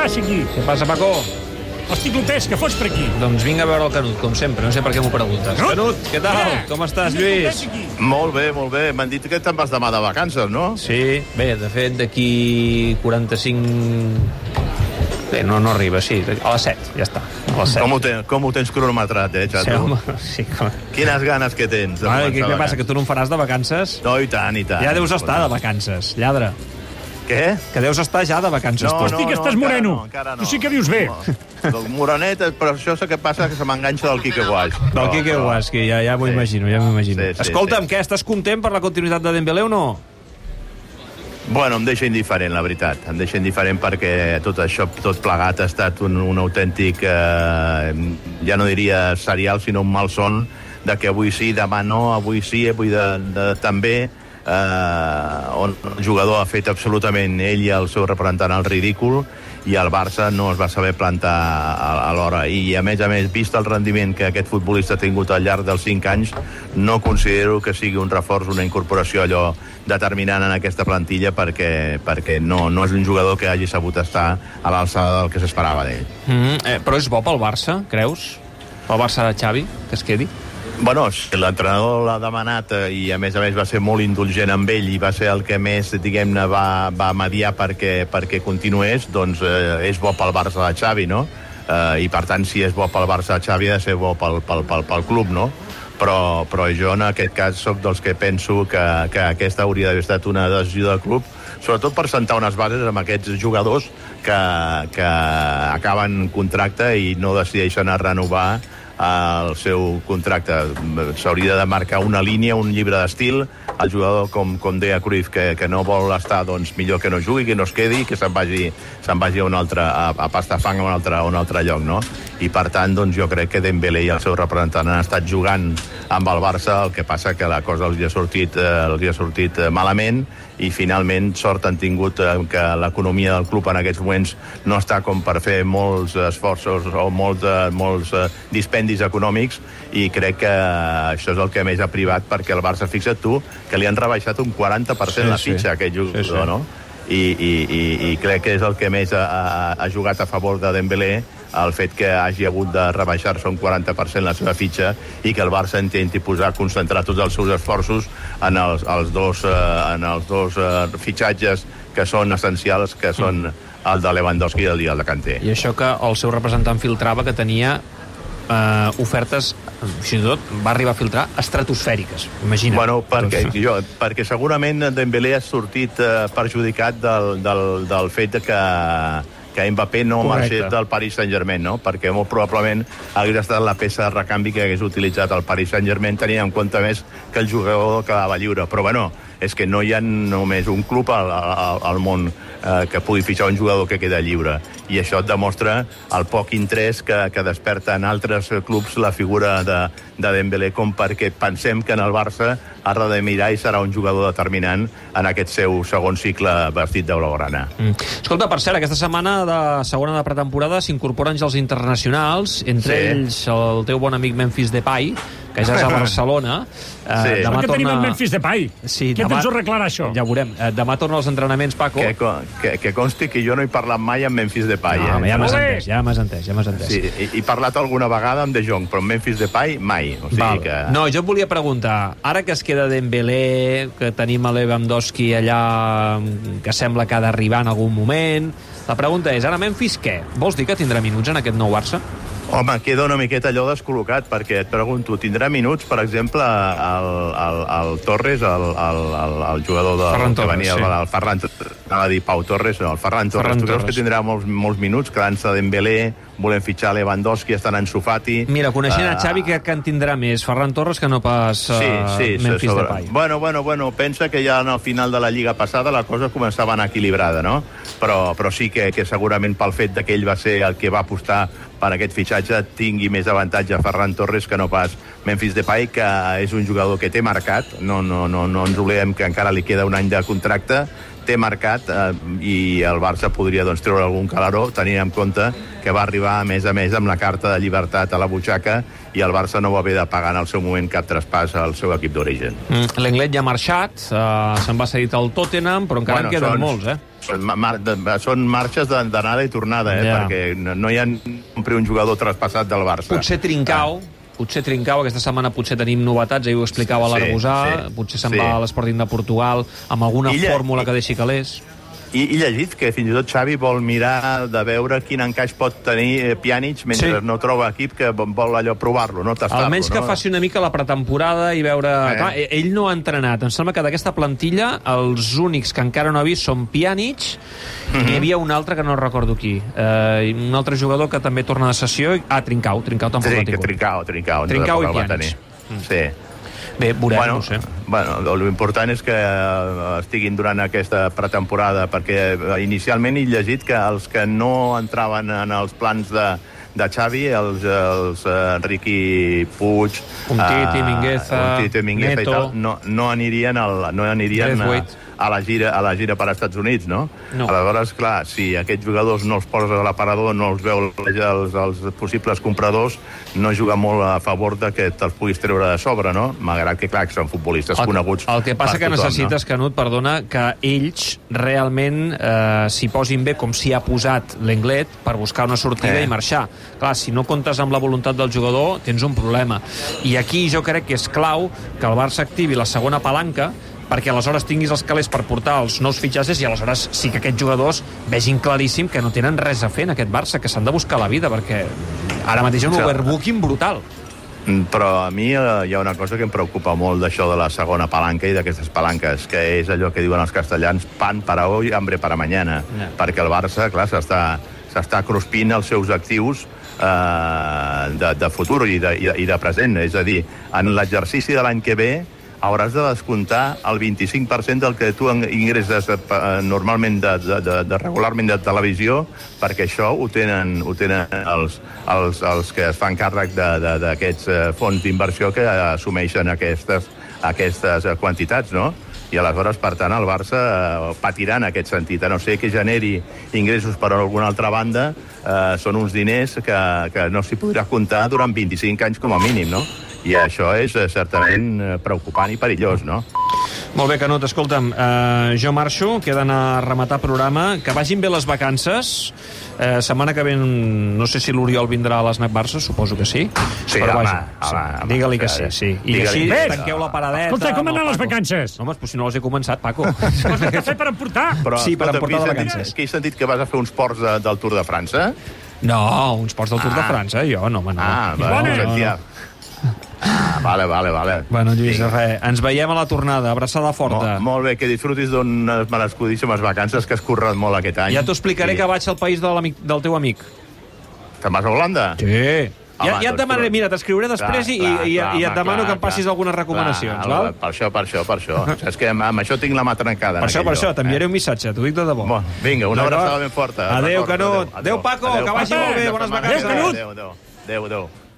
passa aquí? Què passa, Paco? Hosti, Clotés, que fots per aquí? Doncs vinc a veure el Canut, com sempre. No sé per què m'ho preguntes. Canut? Canut, què tal? Mira, Com estàs, Lluís? Molt bé, molt bé. M'han dit que te'n vas demà de vacances, no? Sí, bé, de fet, d'aquí 45... Bé, no, no arriba, sí, a les 7, ja està. A les 7. Com ho, ten, com ho tens cronometrat, eh, Sí, xato? home, sí, com... Quines ganes que tens de Vale, què, què passa, que tu no en faràs de vacances? No, i tant, i tant. Ja deus estar de vacances, lladre. Què? Que deus estar ja de vacances, tu. Hosti, que estàs encara moreno. No, encara no. Tu sí que dius bé. No. Del morenet, però això és el que passa que se m'enganxa del Quique Guaix. Del Però- Quique però- Guasqui, ja, ja m'ho Sí. imagino, ja m'ho imagino. Sí, sí, Escolta'm, sí. què, estàs content per la continuïtat de Dembélé o no? Bueno, em deixa indiferent, la veritat. Em deixa indiferent perquè tot això, tot plegat, ha estat un, un autèntic, eh, ja no diria serial, sinó un malson de que avui sí, demà no, avui sí, avui de, de, també, eh, on el jugador ha fet absolutament ell i el seu representant el ridícul i el Barça no es va saber plantar a, a l'hora. I, a més a més, vist el rendiment que aquest futbolista ha tingut al llarg dels 5 anys, no considero que sigui un reforç, una incorporació allò determinant en aquesta plantilla perquè, perquè no, no és un jugador que hagi sabut estar a l'alçada del que s'esperava d'ell. Mm -hmm. eh, però és bo pel Barça, creus? Pel Barça de Xavi, que es quedi? Bueno, l'entrenador l'ha demanat eh, i a més a més va ser molt indulgent amb ell i va ser el que més, diguem-ne, va, va mediar perquè, perquè continués, doncs eh, és bo pel Barça de Xavi, no? Eh, I per tant, si és bo pel Barça de Xavi, ha de ser bo pel, pel, pel, pel club, no? Però, però jo en aquest cas sóc dels que penso que, que aquesta hauria d'haver estat una decisió del club sobretot per sentar unes bases amb aquests jugadors que, que acaben contracte i no decideixen a renovar el seu contracte. S'hauria de marcar una línia, un llibre d'estil. El jugador, com, com deia Cruyff, que, que no vol estar, doncs millor que no jugui, que no es quedi, que se'n vagi, se'n vagi a un altre, a, a pastar fang a un altre, a un altre lloc, no? I per tant, doncs jo crec que Dembélé i el seu representant han estat jugant amb el Barça, el que passa que la cosa els hi ha sortit, eh, els hi ha sortit eh, malament i finalment sort han tingut eh, que l'economia del club en aquests moments no està com per fer molts esforços o molts, eh, molts eh, dispendis econòmics i crec que això és el que més ha privat perquè el Barça, fixa't tu, que li han rebaixat un 40% Sí, la sí. fitxa a aquest jugador, Sí, sí. no? I, i, i, i crec que és el que més ha, ha, ha jugat a favor de Dembélé el fet que hagi hagut de rebaixar-se un 40% la seva fitxa i que el Barça intenti posar, concentrar tots els seus esforços en els, els dos, eh, en els dos eh, fitxatges que són essencials, que són el de Lewandowski i el de Kanté. I això que el seu representant filtrava que tenia eh, ofertes, fins i tot va arribar a filtrar estratosfèriques, imagina't. Bueno, perquè, jo, perquè segurament Dembélé ha sortit eh, perjudicat del, del, del fet que que Mbappé no Correcte. marxés del Paris Saint-Germain, no? perquè molt probablement hagués estat la peça de recanvi que hagués utilitzat el Paris Saint-Germain tenint en compte més que el jugador quedava lliure. Però bueno, és que no hi ha només un club al, al, al món eh, que pugui fitxar un jugador que queda lliure. I això et demostra el poc interès que, que desperta en altres clubs la figura de, de Dembélé com perquè pensem que en el Barça ha de mirar i serà un jugador determinant en aquest seu segon cicle vestit de blaugrana. Mm. Escolta, per cert, aquesta setmana de segona de pretemporada s'incorporen ja els internacionals, entre Sí. ells el teu bon amic Memphis Depay, que ja és a Barcelona. Sí. Per què tenim el Memphis Depay? Sí, Què demà- tens a arreglar, això? Ja ho veurem. Eh, Demà torna als entrenaments, Paco. Que, que, que consti que jo no he parlat mai amb Memphis Depay. No, eh? ja m'has entès, ja m'has entès, ja m'has entès. Sí, he, he parlat alguna vegada amb De Jong, però amb Memphis Depay mai. O sigui Val. que... No, jo et volia preguntar, ara que es queda Dembélé, que tenim a Lewandowski allà, que sembla que ha d'arribar en algun moment, la pregunta és, ara Memphis què? Vols dir que tindrà minuts en aquest nou Barça? Home, queda una miqueta allò descol·locat, perquè et pregunto, tindrà minuts, per exemple, el, el, el Torres, el, el, el, el jugador de, Ferran que Torres, venia, sí. el, el Ferran, anava a dir Pau Torres, no, el Ferran Torres. Ferran tu creus Torres. que tindrà molts, molts minuts, quedant-se Dembélé, volem fitxar Lewandowski, estan en Sufati... Mira, coneixent Eh, a Xavi, crec que en tindrà més? Ferran Torres que no pas uh, Sí, sí, Memphis sobre... Depay. Bueno, bueno, bueno, pensa que ja en el final de la Lliga passada la cosa començava a anar equilibrada, no? Però, però sí que, que segurament pel fet que ell va ser el que va apostar per aquest fitxatge tingui més avantatge Ferran Torres que no pas Memphis Depay, que és un jugador que té marcat, no, no, no, no ens oblidem que encara li queda un any de contracte, té marcat eh, i el Barça podria doncs, treure algun calaró tenint en compte que va arribar a més a més amb la carta de llibertat a la butxaca i el Barça no va haver de pagar en el seu moment cap traspàs al seu equip d'origen. Mm, L'Englet ja ha marxat, uh, se'n va cedit al Tottenham, però encara Bueno, en queden són- molts, eh? són, mar de, són marxes d'anada i tornada, eh? Ja. perquè no, no hi ha un jugador traspassat del Barça. Potser Trincao, potser Trincao, aquesta setmana potser tenim novetats, ahir ho explicava Sí, l'Aragosà, sí, potser se'n sí. va a l'Sporting de Portugal amb alguna Illa- fórmula que deixi calés. I, I llegit que fins i tot Xavi vol mirar de veure quin encaix pot tenir eh, Pjanic mentre Sí. no troba equip que vol allò provar-lo, no? Tastar-lo, Almenys que no? faci una mica la pretemporada i veure... Eh. Clar, e- ell no ha entrenat. Em sembla que d'aquesta plantilla els únics que encara no ha vist són Pjanic Mhm. i n'hi havia un altre que no recordo qui. Eh, un altre jugador que també torna de sessió. Ah, Trincao. Trincao tampoc Sí, l'ha que tingut. Trincao, Trincao. Trincao i Pjanic. tenir. Sí. Bé, veurem, bueno, no sé. bueno, l'important és que eh, estiguin durant aquesta pretemporada, perquè eh, inicialment he llegit que els que no entraven en els plans de, de Xavi, els, els eh, Riqui Puig... Umtiti, eh, Mingueza, Umtiti, Mingueza Neto. i tal, no, no anirien, al, no anirien a. a, la gira, a la gira per als Estats Units, no? No. Aleshores, clar, si aquests jugadors no els posa a l'aparador, no els veu els, els possibles compradors, no juga molt a favor de que te'ls puguis treure de sobre, no? Malgrat que, clar, que són futbolistes El, coneguts el que passa que tothom, necessites, Canut, perdona, que ells realment eh, s'hi posin bé com s'hi ha posat l'Englet per buscar una sortida Eh. i marxar. Clar, si no comptes amb la voluntat del jugador, tens un problema. I aquí jo crec que és clau que el Barça activi la segona palanca perquè aleshores tinguis els calés per portar els nous fitxatges i aleshores sí que aquests jugadors vegin claríssim que no tenen res a fer en aquest Barça, que s'han de buscar la vida, perquè ara mateix hi ha un overbooking brutal. Mm, Però a mi eh, hi ha una cosa que em preocupa molt d'això de la segona palanca i d'aquestes palanques, que és allò que diuen els castellans, pan para hoy, hambre para mañana. Ja. Perquè el Barça, clar, s'està s'està cruspint els seus actius eh, de, de futur i de, i, de, i de present. És a dir, en l'exercici de l'any que ve hauràs de descomptar el 25% del que tu ingresses eh, pa- normalment de, de, de, de regularment de televisió perquè això ho tenen, ho tenen els, els, els que es fan càrrec d'aquests eh, fons d'inversió que assumeixen aquestes, aquestes eh, quantitats, no? i aleshores, per tant, el Barça eh, patirà en aquest sentit. A no ser que generi ingressos per alguna altra banda, eh, són uns diners que, que no s'hi podrà comptar durant 25 anys com a mínim, no? I això és eh, certament eh, preocupant i perillós, no? Molt bé, Canut, escolta'm, eh, jo marxo, queda anar a rematar programa, que vagin bé les vacances, eh, setmana que ve no sé si l'Oriol vindrà a l'Snac Barça, suposo que sí. Sí, Però home, vaja, home, home, digue-li que sí, sí, sí. I així sí. tanqueu la paradeta. Escolta, com han anat les vacances? No, home, doncs si no les he començat, Paco. Coses que fer per emportar. Però, Sí, per emportar de sentit- vacances. Que he sentit que vas a fer uns ports de, del Tour de França? no, uns ports del Tour de Ah. França, jo, no, home, no. Ah, no, va, Bona. no, sentia. Ah, vale, vale, vale. Bueno, Lluís, Vinga. res, ens veiem a la tornada, abraçada forta. Molt, molt bé, que disfrutis d'unes merescudíssimes vacances que has currat molt aquest any. Ja t'ho explicaré I- que vaig al país de del teu amic. Te'n vas a Holanda? Sí. Ja, Home, ja et doncs, demanaré, mira, t'escriuré després i, Clar, i, clar, i, et demano clar, que em passis clar. algunes recomanacions, Clar, val? Per això, per això, per això. Saps que amb, amb això tinc la mà trencada. Per això, per això, t'enviaré eh? un missatge, t'ho dic de debò. Bon, vinga, una abraçada ben forta. Adéu, Canut. Adéu, Paco, que vagi molt bé, bones vacances. Adéu, adéu. Adéu, adéu.